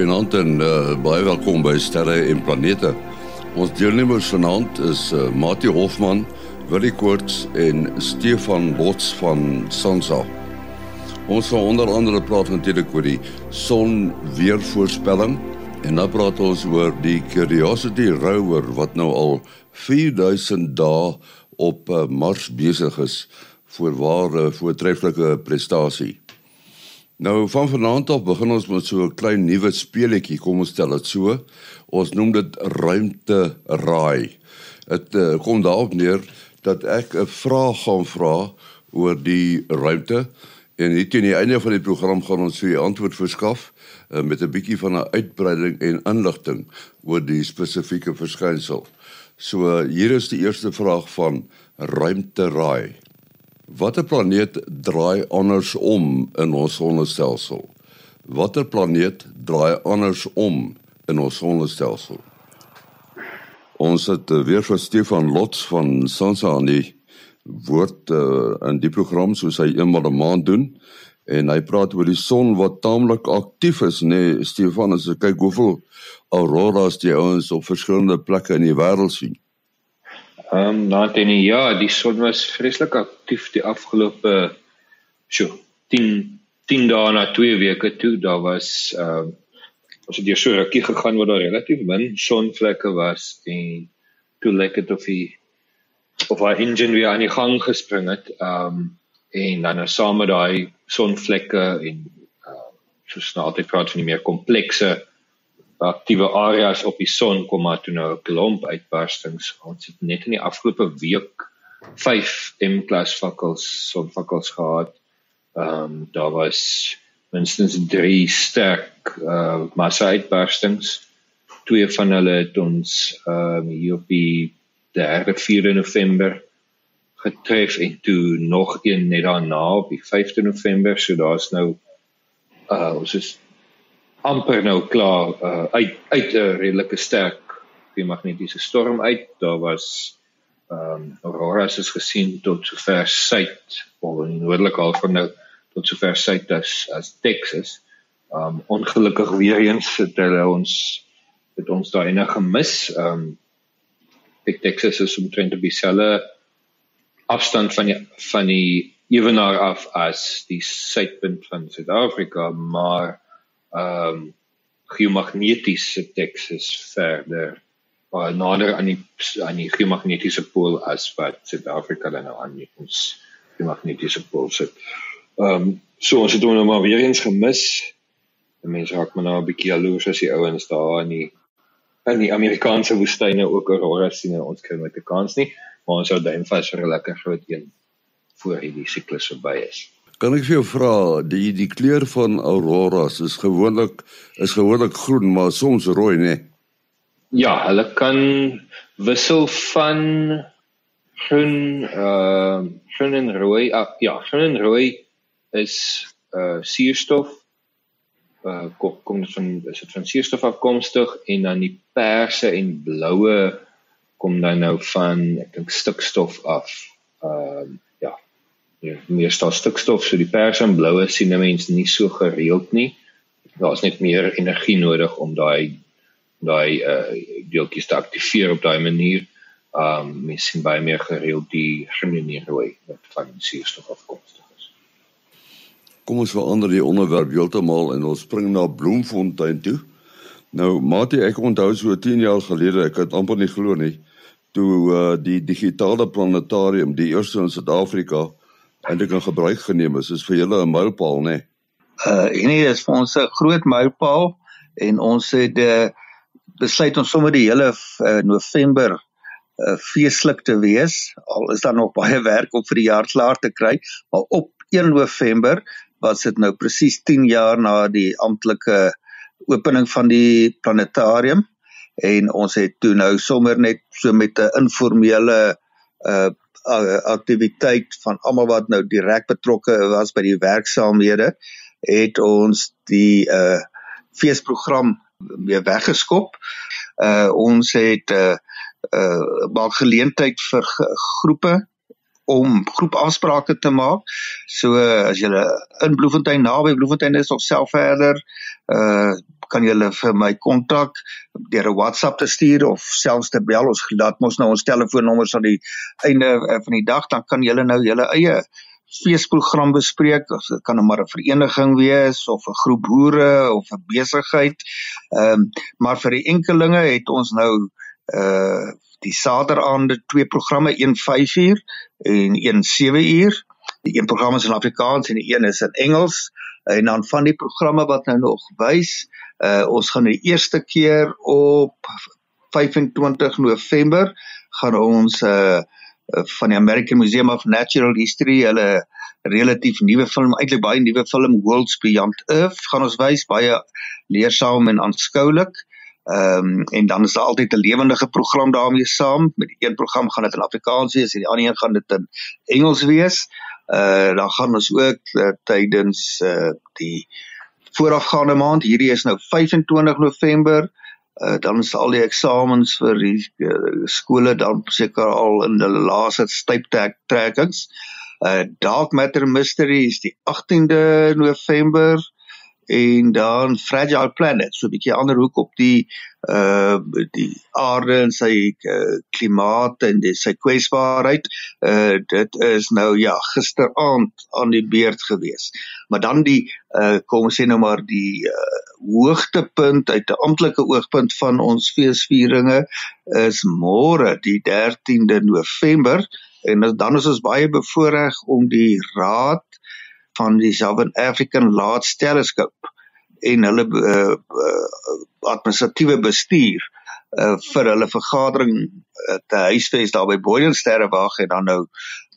Goeienaand en uh, baie welkom by Sterre en Planete. Ons deelnemers vanaand is uh, Mati Hofman, Willie Koorts en Stefan Bots van Sansa. Ons gaan onder andere praat natuurlik oor die son weervoorspelling en dan praat ons oor die Curiosity rover wat nou al 4000 dae op uh, Mars besig is vir ware voortreffelike prestasie. Nou van vanaand af begin ons met so 'n klein nuwe speletjie, kom ons stel dit so. Ons noem dit ruimte raai. Dit uh, kom daarop neer dat ek 'n vraag gaan vra oor die ruimte en hier teen die einde van die program gaan ons vir antwoord verskaf uh, met 'n bietjie van 'n uitbreiding en inligting oor die spesifieke verskynsel. So uh, hier is die eerste vraag van ruimte raai. Watter planeet draai andersom in ons sonnestelsel? Watter planeet draai andersom in ons sonnestelsel? Ons het eh, weer vir Stefan Lots van Sansa aan die woord uh, in die program soos hy eenmal 'n maand doen en hy praat oor die son wat taamlik aktief is nê nee, Stefan as ek kyk hoeveel auroras die ouens op verskillende plekke in die wêreld sien. Ehm um, dan ja, die son was vreeslik aktief die afgelope so 10 10 dae na 2 weke toe. Daar was ehm uh, ons het hier so rukkie gegaan waar daar relatief min sonvlekke was en toe lyk dit of die of our engine weer aan die gang gespring het. Ehm um, en dan nou saam met daai sonvlekke en uh, so snaak dit praat van die meer komplekse aktiewe areas op die son kom maar toe nou 'n klomp uitbarstings. Ons het net in die afgelope week 5 M-klas vakkels, sonvakkels gehad. Ehm um, daar was minstens 3 sterk uh massa uitbarstings. Twee van hulle het ons ehm um, hier op die 3de 4de November getref en toe nog een net daarna op die 5de November. So daar's nou uh ons is amper nou klaar uh, uit uit 'n redelike sterk magnetiese storm uit. Daar was ehm um, auroras is gesien tot sover suid of in noordelike half van nou tot sover suid as as Texas. Ehm um, ongelukkig weer eens het hulle ons het ons daai ene gemis. Ehm um, ek Texas is omtrent op dieselfde afstand van die van die ewenaar af as die suidpunt van Suid-Afrika, maar ehm um, geomagnetiese Texas verder uh, nader aan die aan die geomagnetiese pool as wat Suid-Afrika dan nou aan ons geomagnetiese pool sit. Ehm um, so ons het hom nou maar weer eens gemis. Die mense raak maar nou 'n bietjie jaloers as die ouens daar in die in die Amerikaanse woestyne ook aurora sien en ons kry met 'n kans nie, maar ons sou duim vas vir 'n lekker groot een voor hierdie siklus verby is. Kan ek vir jou vra, die die kleur van auroras is gewoonlik is gewoonlik groen, maar soms rooi, né? Nee? Ja, hulle kan wissel van groen, uh groen en rooi. Uh, ja, groen en rooi is uh suurstof. Uh kom kom dit van is dit van suurstof afkomstig en dan die perse en bloue kom dan nou van ek dink stikstof af. Ehm uh, meestal stikstof so die pers en bloue sien 'n mens nie so gereeld nie. Daar's net meer energie nodig om daai daai uh deeltjies te aktiveer op daai manier. Um mens sien baie meer gereeld die groene rooi wat van suurstof afkomstig is. Kom ons verander die onderwerp heeltemal en ons spring na Bloemfontein toe. Nou, Mati, ek onthou so 10 jaar gelede, ek het amper nie glo nie, toe uh die digitale planetarium, die eerste in Suid-Afrika, eintlik in gebruik geneem is. Is vir julle 'n mylpaal, né? Nee? Uh nee, dit is vir ons 'n groot mylpaal en ons het uh besluit om sommer die hele uh, November uh feestelik te wees. Al is daar nog baie werk om vir die jaar klaar te kry, maar op 1 November was dit nou presies 10 jaar na die amptelike opening van die planetarium en ons het toe nou sommer net so met 'n informele uh aktiwiteit van almal wat nou direk betrokke was by die werksaamhede het ons die uh feesprogram weer weggeskop. Uh ons het uh uh maak geleentheid vir groepe om groepafsprake te maak. So as jy in Bloemfontein naby Bloemfontein is of self verder, uh kan jy vir my kontak deur 'n WhatsApp te stuur of selfs te bel. Ons laat mos nou ons telefoonnommers aan die einde uh, van die dag dan kan jy nou julle eie feesprogram bespreek. Dit kan nou maar 'n vereniging wees of 'n groep boere of 'n besigheid. Ehm um, maar vir die enkelinge het ons nou uh die Saterdagaande twee programme, een 5uur en een 7uur. Die een program is in Afrikaans en die een is in Engels. En dan van die programme wat nou nog wys, uh ons gaan die eerste keer op 25 November gaan ons uh van die American Museum of Natural History hulle relatief nuwe film, eintlik baie nuwe film Worlds Beyond Earth gaan ons wys baie leersaam en aanskoulik. Ehm um, en dan is daar altyd 'n lewendige program daarmee saam. Met die een program gaan dit in Afrikaans wees en die ander een gaan dit in Engels wees. Uh dan gaan ons ook uh, tydens uh die voorafgaande maand, hierdie is nou 25 November, uh dan is al die eksamens vir die uh, skole dan seker al in hulle laaste styptrekkings. Uh Dark Matter Mystery is die 18de November en dan Fragile Planet so 'n bietjie ander hoek op die uh die aarde en sy uh, klimaat en die, sy kwesbaarheid. Uh dit is nou ja gisteraand aan die beurt gewees. Maar dan die uh kom ons sê nou maar die uh, hoogtepunt uit 'n amptelike oogpunt van ons feesvieringe is môre die 13de November. En dan is ons baie bevoorreg om die raad van die Southern African Large Telescope en hulle uh, uh, administratiewe bestuur uh, vir hulle vergadering uh, te huisves daar by Boyensterrewag en dan nou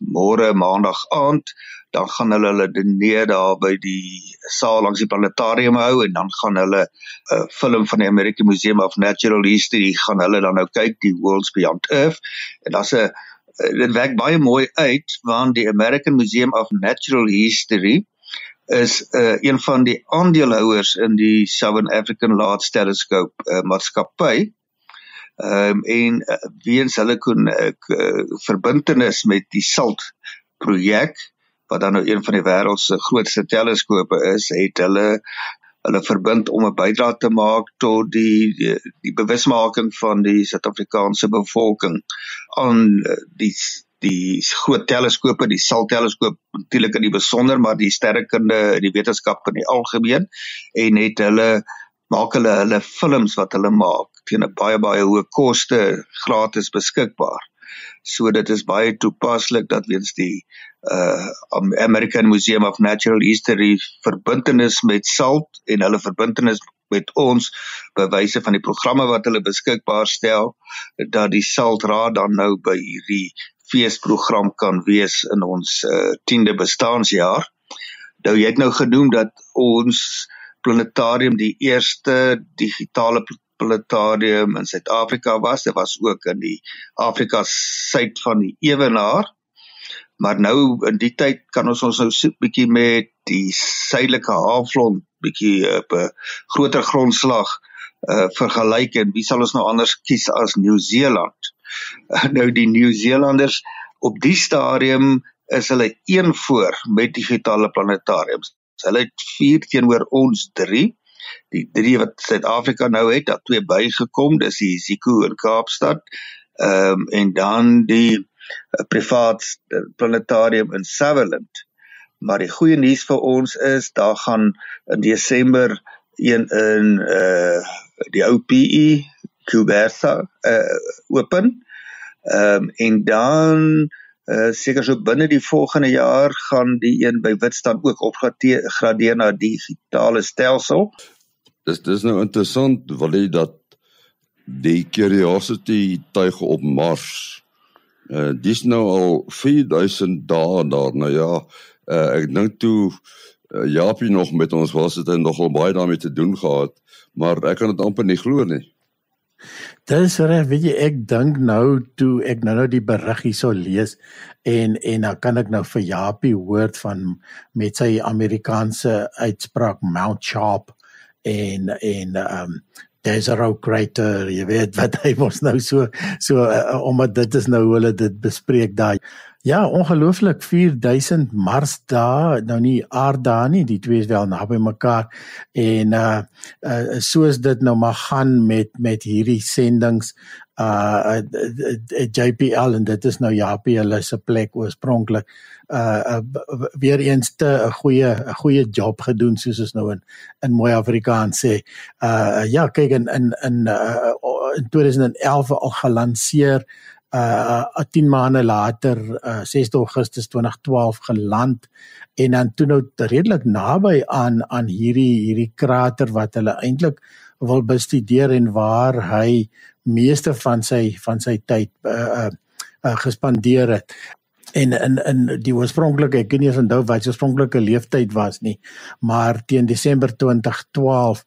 môre maandag aand dan gaan hulle hulle diner daar by die saal langs die planetarium hou en dan gaan hulle 'n uh, film van die American Museum of Natural History gaan hulle dan nou kyk die Worlds Beyond Earth. En daar's 'n dit werk baie mooi uit want die American Museum of Natural History is uh, een van die aandeelhouers in die Southern African Large Telescope uh, maatskappy. Ehm um, en uh, weens hulle kon uh, verbintenis met die SALT projek wat dan nou een van die wêreld se grootste teleskope is, het hulle hulle verbind om 'n bydrae te maak tot die die, die bewusmaking van die Suid-Afrikaanse bevolking aan die die groot teleskope, die SAL teleskoop natuurlik in die besonder, maar die sterrekunde en die wetenskap in die algemeen en het hulle maak hulle hulle films wat hulle maak teen 'n baie baie hoë koste gratis beskikbaar. So dit is baie toepaslik dat weens die uh American Museum of Natural History verbintenis met SALT en hulle verbintenis met ons bewyse van die programme wat hulle beskikbaar stel dat die SALT raad dan nou by hierdie feesprogram kan wees in ons uh 10de bestaanjaar. Nou jy het nou genoem dat ons planetarium die eerste digitale planetarium in Suid-Afrika was. Dit was ook in die Afrika suid van die ewenaar. Maar nou in die tyd kan ons ons nou so 'n bietjie met die suidelike halfrond bietjie op 'n groter grondslag uh vergelyk en wie sal ons nou anders kies as Nieu-Seeland? Uh, nou die Nieu-Seelanders op die stadium is hulle een voor met digitale planetariums. Hulle het 4 teenoor ons 3 die drie wat Suid-Afrika nou het, daar twee bygekom, dis die Zico in Kaapstad. Ehm um, en dan die uh, privaat uh, planetarium in Sutherland. Maar die goeie nuus vir ons is daar gaan in Desember een in uh die ou PE Cuberta uh open. Ehm um, en dan uh seker so binne die volgende jaar gaan die een by Witstrand ook opgradeer na digitale stelsel dis dis nou interessant wil jy dat die curiosity tuig op Mars uh dis nou al 4000 dae daar. Nou ja uh, ek dink toe uh, Japie nog met ons was dit nogal baie daarmee te doen gehad. Maar ek kan dit amper nie glo nie. Dis reg, weet jy, ek dink nou toe ek nou nou die berig hierso lees en en dan kan ek nou vir Japie hoor van met sy Amerikaanse uitspraak Mount Sharp en en ehm um, there's a row crater jy weet wat hy mos nou so so uh, omdat dit is nou hulle dit bespreek daai Ja, ongelooflik 4000 Mars dae, nou nie aarddae nie, die twee is wel naby mekaar. En uh, uh soos dit nou maar gaan met met hierdie sendings uh JPL en dit is nou Japie hulle se plek oorspronklik uh, uh weer eens te 'n goeie 'n goeie job gedoen soos ons nou in in mooi Afrikaans sê. Uh ja, kyk in in in uh, in 2011 al gelanseer uh 10 maande later uh 6 Augustus 2012 geland en dan toe nou redelik naby aan aan hierdie hierdie krater wat hulle eintlik wil bestudeer en waar hy meeste van sy van sy tyd uh, uh, uh gespandeer het en in in die oorspronklike ek weet nie of onthou wat sy oorspronklike leeftyd was nie maar teen Desember 2012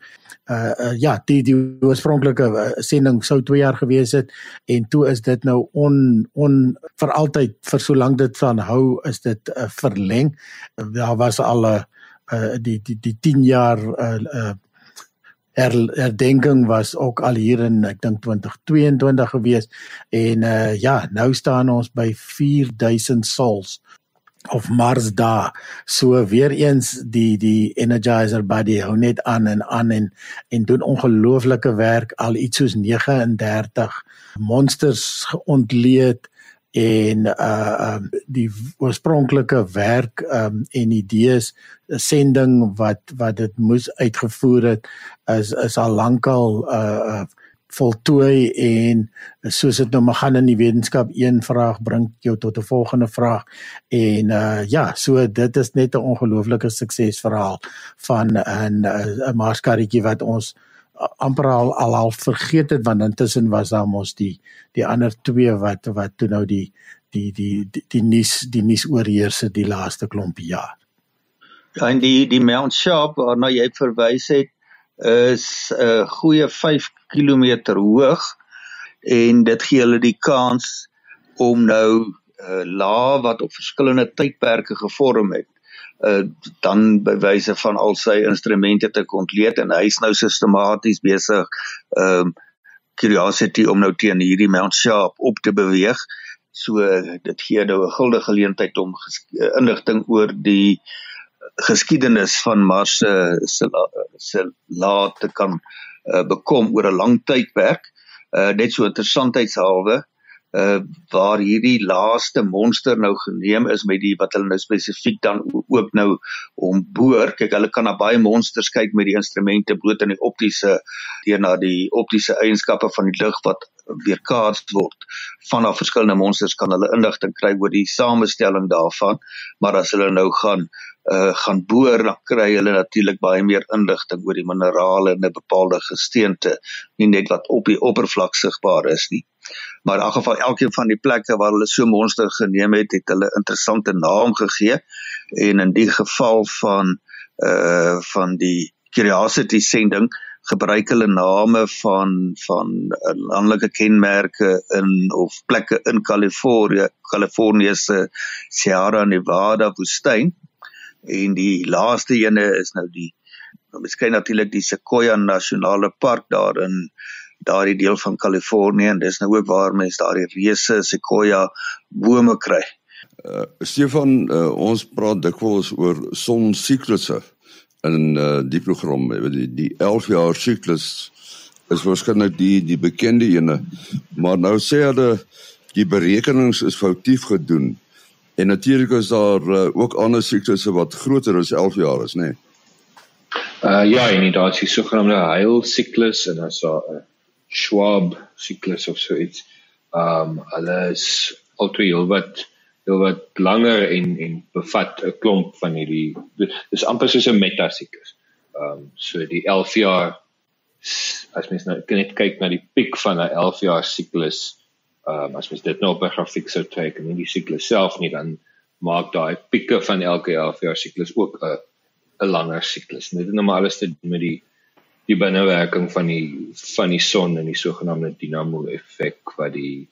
uh, uh ja die die oorspronklike uh, sending sou 2 jaar gewees het en toe is dit nou on on vir altyd vir solank dit van hou is dit uh, verleng. Daar was al 'n uh, die die die 10 jaar uh, uh her, herdenking was ook al hier in ek dink 2022 gewees. En uh ja nou staan ons by 4000 souls of Mars da so weer eens die die energizer body hou net aan en aan en en doen ongelooflike werk. Al iets soos 39 monsters ontleed en uh um die oorspronklike werk um en idees sending wat wat dit moes uitgevoer het is is al lankal uh, uh voltooi en soos dit nou maar gaan in die wetenskap een vraag bring jou tot 'n volgende vraag. En uh ja so dit is net 'n ongelooflike suksesverhaal van 'n 'n marskarretjie wat ons amper al al al vergeet het want intussen was daar mos die die ander twee wat wat toe nou die die die die, die nuus die nuus oorheers het die laaste klompie jaar. Ja en die die Mount Sharp waarna jy verwys het is 'n uh, goeie 5 km hoog en dit gee hulle die kans om nou uh, laag wat op verskillende tydperke gevorm het uh, dan bewyse van al sy instrumente te ontleed en hy's nou sistematies besig um curiosity om nou teen hierdie Mount Sharp op te beweeg. So dit gee nou 'n guldige geleentheid om uh, inligting oor die geskiedenis van Mars se se se laat te kan uh, bekom oor 'n lang tydperk. Uh, net so interessantheidshalwe uh waar hierdie laaste monster nou geneem is met die wat hulle nou spesifiek dan ook nou om boor kyk hulle kan na baie monsters kyk met die instrumente bloot in die optiese deur na die optiese eienskappe van die lig wat weerkaats word. Van af verskillende monsters kan hulle inligting kry oor die samestelling daarvan maar as hulle nou gaan uh gaan boor dan kry hulle natuurlik baie meer inligting oor die minerale in 'n bepaalde gesteente nie net wat op die oppervlak sigbaar is nie maar in elk geval elkeen van die plekke waar hulle so monster geneem het het hulle interessante naam gegee. En in die geval van uh van die curiosity sending gebruik hulle name van van landelike kenmerke in of plekke in Kalifornië Kalifornië se Sierra Nevada woestyn. En die laaste ene is nou die nou miskien natuurlik die Sequoia Nasionale Park daar in daardie deel van Kalifornië en dis nou ook waar mense daardie reuse Sequoia bome kry. Uh, Stefan, uh, ons praat dikwels oor sonsiklusse in uh, die program die, die 11 jaar siklus is waarskynlik die die bekende ene maar nou sê hulle die berekenings is foutief gedoen en natuurlik is daar uh, ook ander siklusse wat groter as 11 jaar is nê nee? uh, ja en dit is die sogenaamde heil siklus en as 'n Schwab siklus of so iets ehm um, hulle is altoe wat heel wat langer en en bevat 'n klomp van hierdie dis amper soos 'n metasiklus. Ehm um, so die 11 jaar as mens nou net kyk na die piek van 'n 11 jaar siklus, ehm um, as mens dit nou op 'n grafiek sou trek en die siklus self nie dan maak daai pieke van elke 11 jaar siklus ook 'n 'n langer siklus. Dit het nou maar alles te doen met die die binnewerking van die van die son en die sogenaamde dinamo effek wat die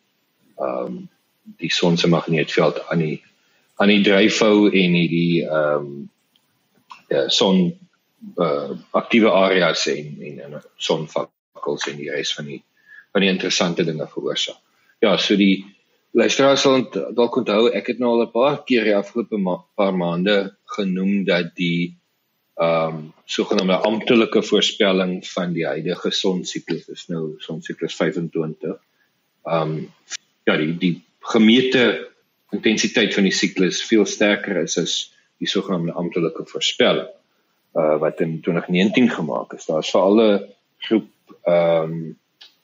ehm um, die son se magneetveld aan die aan die dryfhou en die ehm um, ja son uh, aktiewe areas en en en sonvakkels en die res van die van die interessante dinge veroorsaak. Ja, so die Luisteraars sal dalk onthou ek het nou al 'n paar keer die afgelope ma paar maande genoem dat die ehm um, sogenaamde amptelike voorspelling van die huidige sonsiklus is nou sonsiklus 25. Ehm um, ja, die die gemeente intensiteit van die siklus veel sterker is as die sogenaamde amptelike voorspelling uh wat in 2019 gemaak is. Daar's vir alle groep ehm um,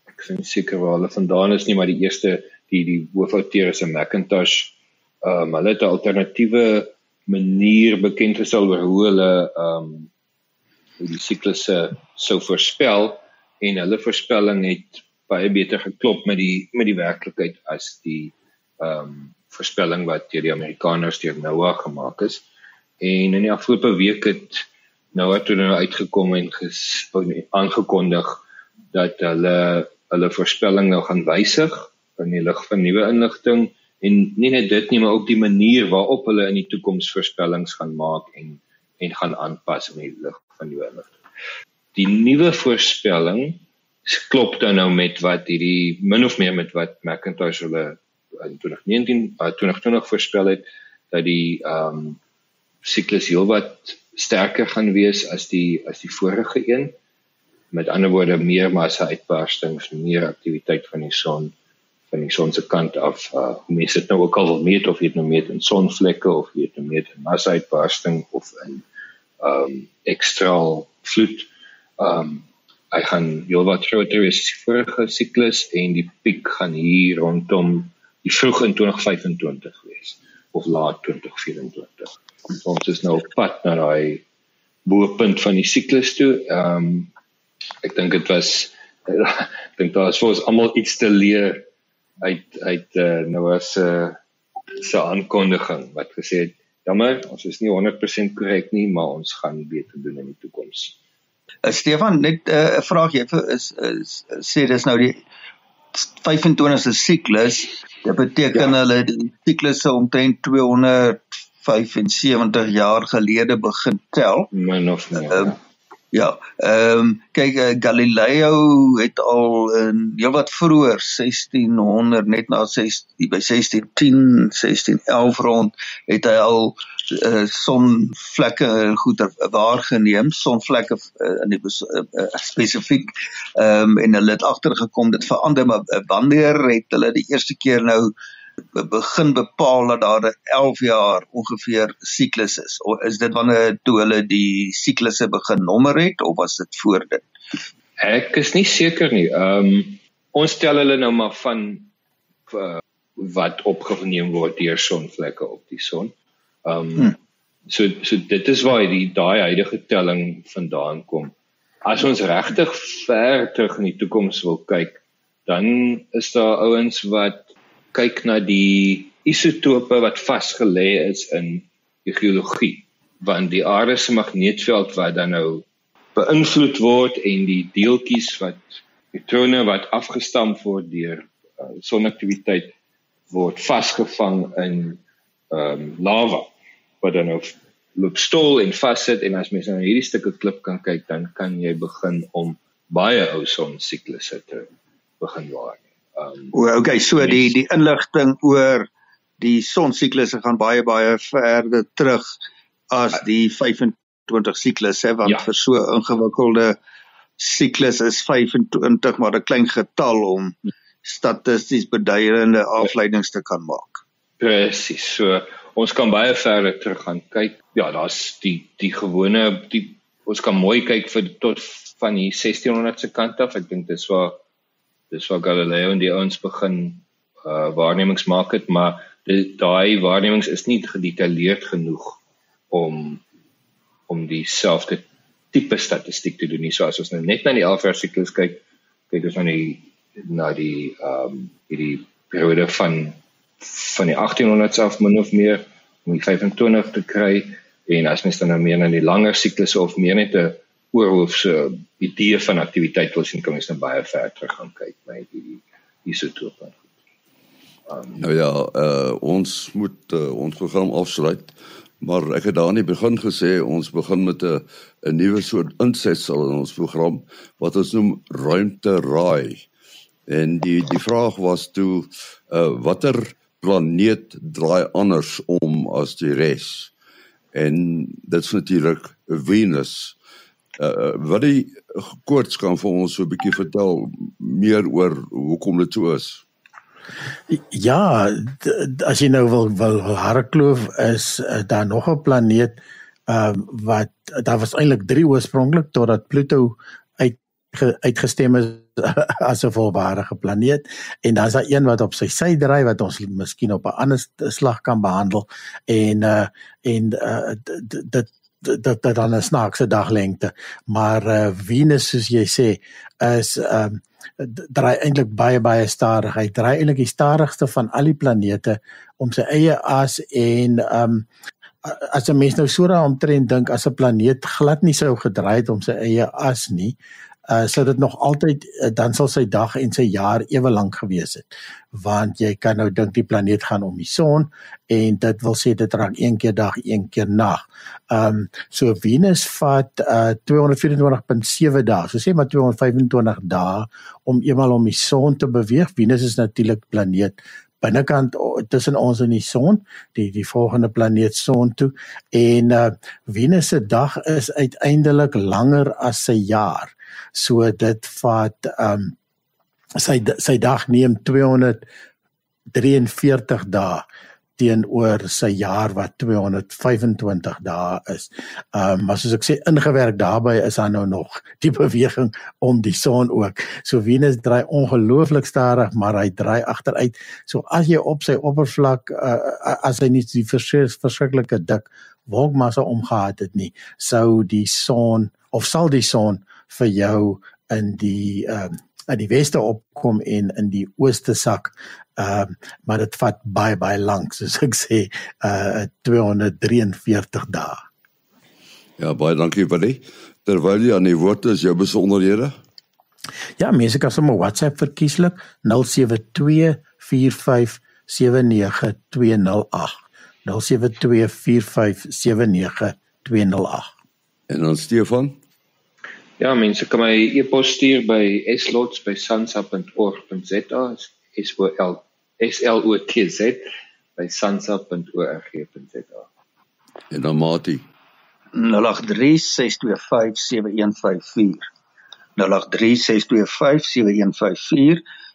ek sien seker waar hulle vandaan is nie, maar die eerste die die hoofouteur is 'n Macintosh. Ehm um, hulle het 'n alternatiewe manier bekend gestel oor hoe hulle ehm um, die siklusse sou voorspel en hulle voorspelling het baie beter geklop met die met die werklikheid as die ehm um, voorspelling wat deur die Amerikaners deur NOAA gemaak is. En in die afgelope week het NOAA toe nou uitgekom en aangekondig dat hulle hulle voorspelling nou gaan wysig in die lig van nuwe inligting en nie net dit nie maar ook die manier waarop hulle in die toekoms voorspellings gaan maak en en gaan aanpas in die lig van nuwe inligting. Die nuwe voorspelling klop dan nou met wat hierdie min of meer met wat Macintosh hulle in 2019 uh, 2020 voorspel het dat die ehm um, siklus heelwat sterker gaan wees as die as die vorige een. Met ander woorde meer massa uitbarstings, meer aktiwiteit van die son van die son se kant af. Uh, mense het nou ook al meet of jy nou meet in sonvlekke of jy nou meet in massa uitbarsting of in ehm um, ekstra vloed. Ehm um, hy gaan heelwat groter wees as die vorige siklus en die piek gaan hier rondom die vroeg in 2025 wees of laat 2024. Ons is nou op pad na daai boepunt van die siklus toe. Ehm um, ek dink dit was ek dink daar is vir ons almal iets te leer uit uit uh, nou as 'n se aankondiging wat gesê het jammer, ons is nie 100% korrek nie, maar ons gaan beter doen in die toekoms. Uh, Stefan, net uh, 'n uh, vraag jy is, is sê dis nou die 25ste siklus Dit beteken ja. hulle die siklusse omtrent 275 jaar gelede begin tel. Min of meer. Uh, Ja, ehm um, kyk uh, Galileo het al in heelwat vroeër 1600 net na 16 by 1610 1611 rond het hy al uh, sonvlekke goed waargeneem, sonvlekke uh, in die uh, uh, spesifiek ehm um, en hulle het agtergekom dit verander maar uh, wanneer het hulle die eerste keer nou begin bepaal dat daar 11 jaar ongeveer siklus is? Of is dit wanneer toe hulle die siklusse begin nommer het of was dit voor dit? Ek is nie seker nie. Ehm um, ons tel hulle nou maar van uh, wat opgeneem word deur sonvlekke op die son. Ehm um, hmm. so so dit is waar die daai huidige telling vandaan kom. As ons regtig ver terug in die toekoms wil kyk dan is daar ouens wat kyk na die isotope wat vasgelê is in die geologie want die aarde se magneetveld wat dan nou beïnvloed word en die deeltjies wat elektrone wat afgestamp word deur uh, sonaktiwiteit word vasgevang in ehm um, lava wat dan nou loop stol en vassit en as mens nou hierdie stukke klip kan kyk dan kan jy begin om baie ou sonsiklusse te begin waarneem. Um, o, okay, so die die inligting oor die sonsiklusse gaan baie baie verder terug as die 25 siklusse want ja. vir so ingewikkelde siklus is 25 maar 'n klein getal om statisties beduidende afleidings te kan maak. Presies. So ons kan baie verder terug gaan kyk. Ja, daar's die die gewone die ons kan mooi kyk vir tot van die 1600 se kant af. Ek dink dis waar dis waar Galileo en die ouens begin uh waarnemings maak het maar daai waarnemings is nie gedetailleerd genoeg om om dieselfde tipe statistiek te doen nie. So as ons nou net na die 11 siklus kyk kyk ons van die na die ehm um, hierdie periode van van die 1800s af min of meer om die 25 te kry en as mens dan nou meer na die langer siklusse of meer net 'n oorhoofse idee van aktiwiteit wil sien kan ons nou baie ver terug gaan kyk by die isotope. Um, nou ja, uh, ons moet uh, ons program afsluit, maar ek het daar in die begin gesê ons begin met 'n 'n nuwe soort insetsel in ons program wat ons noem ruimte raai. En die die vraag was toe uh, watter planeet draai anders om as die res. En dit is natuurlik Venus. Uh wat die koorts kan vir ons so 'n bietjie vertel meer oor hoekom dit so is. Ja, as jy nou wil wil Harakloof is uh, daar nog 'n planeet ehm uh, wat daar was eintlik 3 oorspronklik totdat Pluto uit uitgestem is as 'n volwaardige planeet en dan is daar een wat op sy sy dryf wat ons miskien op 'n ander slag kan behandel en uh en uh dit dat dat dan 'n snaakse daglengte. Maar uh Venus soos jy sê is um draai eintlik baie baie stadig. Hy draai eintlik die stadigste van al die planete om sy eie as en um as 'n mens nou so daaroor omtrent dink as 'n planeet glad nie sou gedraai het om sy eie as nie uh sou dit nog altyd uh, dan sal sy dag en sy jaar ewe lank gewees het want jy kan nou dink die planeet gaan om die son en dit wil sê dit raak een keer dag een keer nag. Um so Venus vat uh 224.7 dae. So sê maar 225 dae om eenmal om die son te beweeg. Venus is natuurlik planeet binnekant tussen ons en die son, die die volgende planeet son toe en uh Venus se dag is uiteindelik langer as sy jaar. So dit vat um sy sy dag neem 243 dae teenoor sy jaar wat 225 dae is. Ehm um, maar soos ek sê ingewerk daarbey is daar nou nog die beweging om die son ook. So Venus draai ongelooflik stadig, maar hy draai agteruit. So as jy op sy oppervlak uh, as hy nie die verskriklike dik wolkmassa omgehad het nie, sou die son of sal die son vir jou in die ehm uh, in die weste opkom en in die ooste sak. Ehm uh, maar dit vat baie baie lank, soos ek sê, uh 243 dae. Ja, baie dankie dit. Terwyl jy aan die woord is, jou besonderhede? Ja, mense kan sommer WhatsApp verkieslik 072 45 79208. 0724579208. En dan Stefan? Ja, mense kan my e-pos stuur by slots@sansa.org.za. S O L S L O T Z by sansa.org.za. En dan Mati 0836257154. 0836257154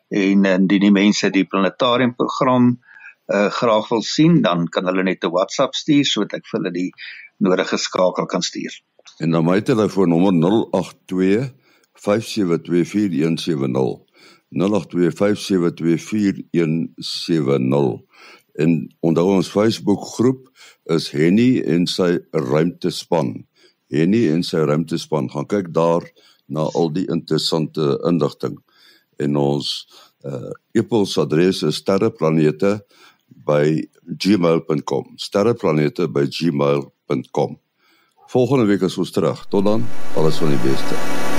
en indien die mense die planetarium program uh, graag wil sien, dan kan hulle net 'n WhatsApp stuur sodat ek vir hulle die nodige skakel kan stuur. En dan my telefoonnommer 082 5724170. 0825724170 en onthou ons Facebook groep is Henny en sy ruimtespan. Henny en sy ruimtespan gaan kyk daar na al die interessante inligting en ons uh, e-posadres is sterreplanete@gmail.com. sterreplanete@gmail.com. Volgende week is ons terug. Tot dan, alles van die beste.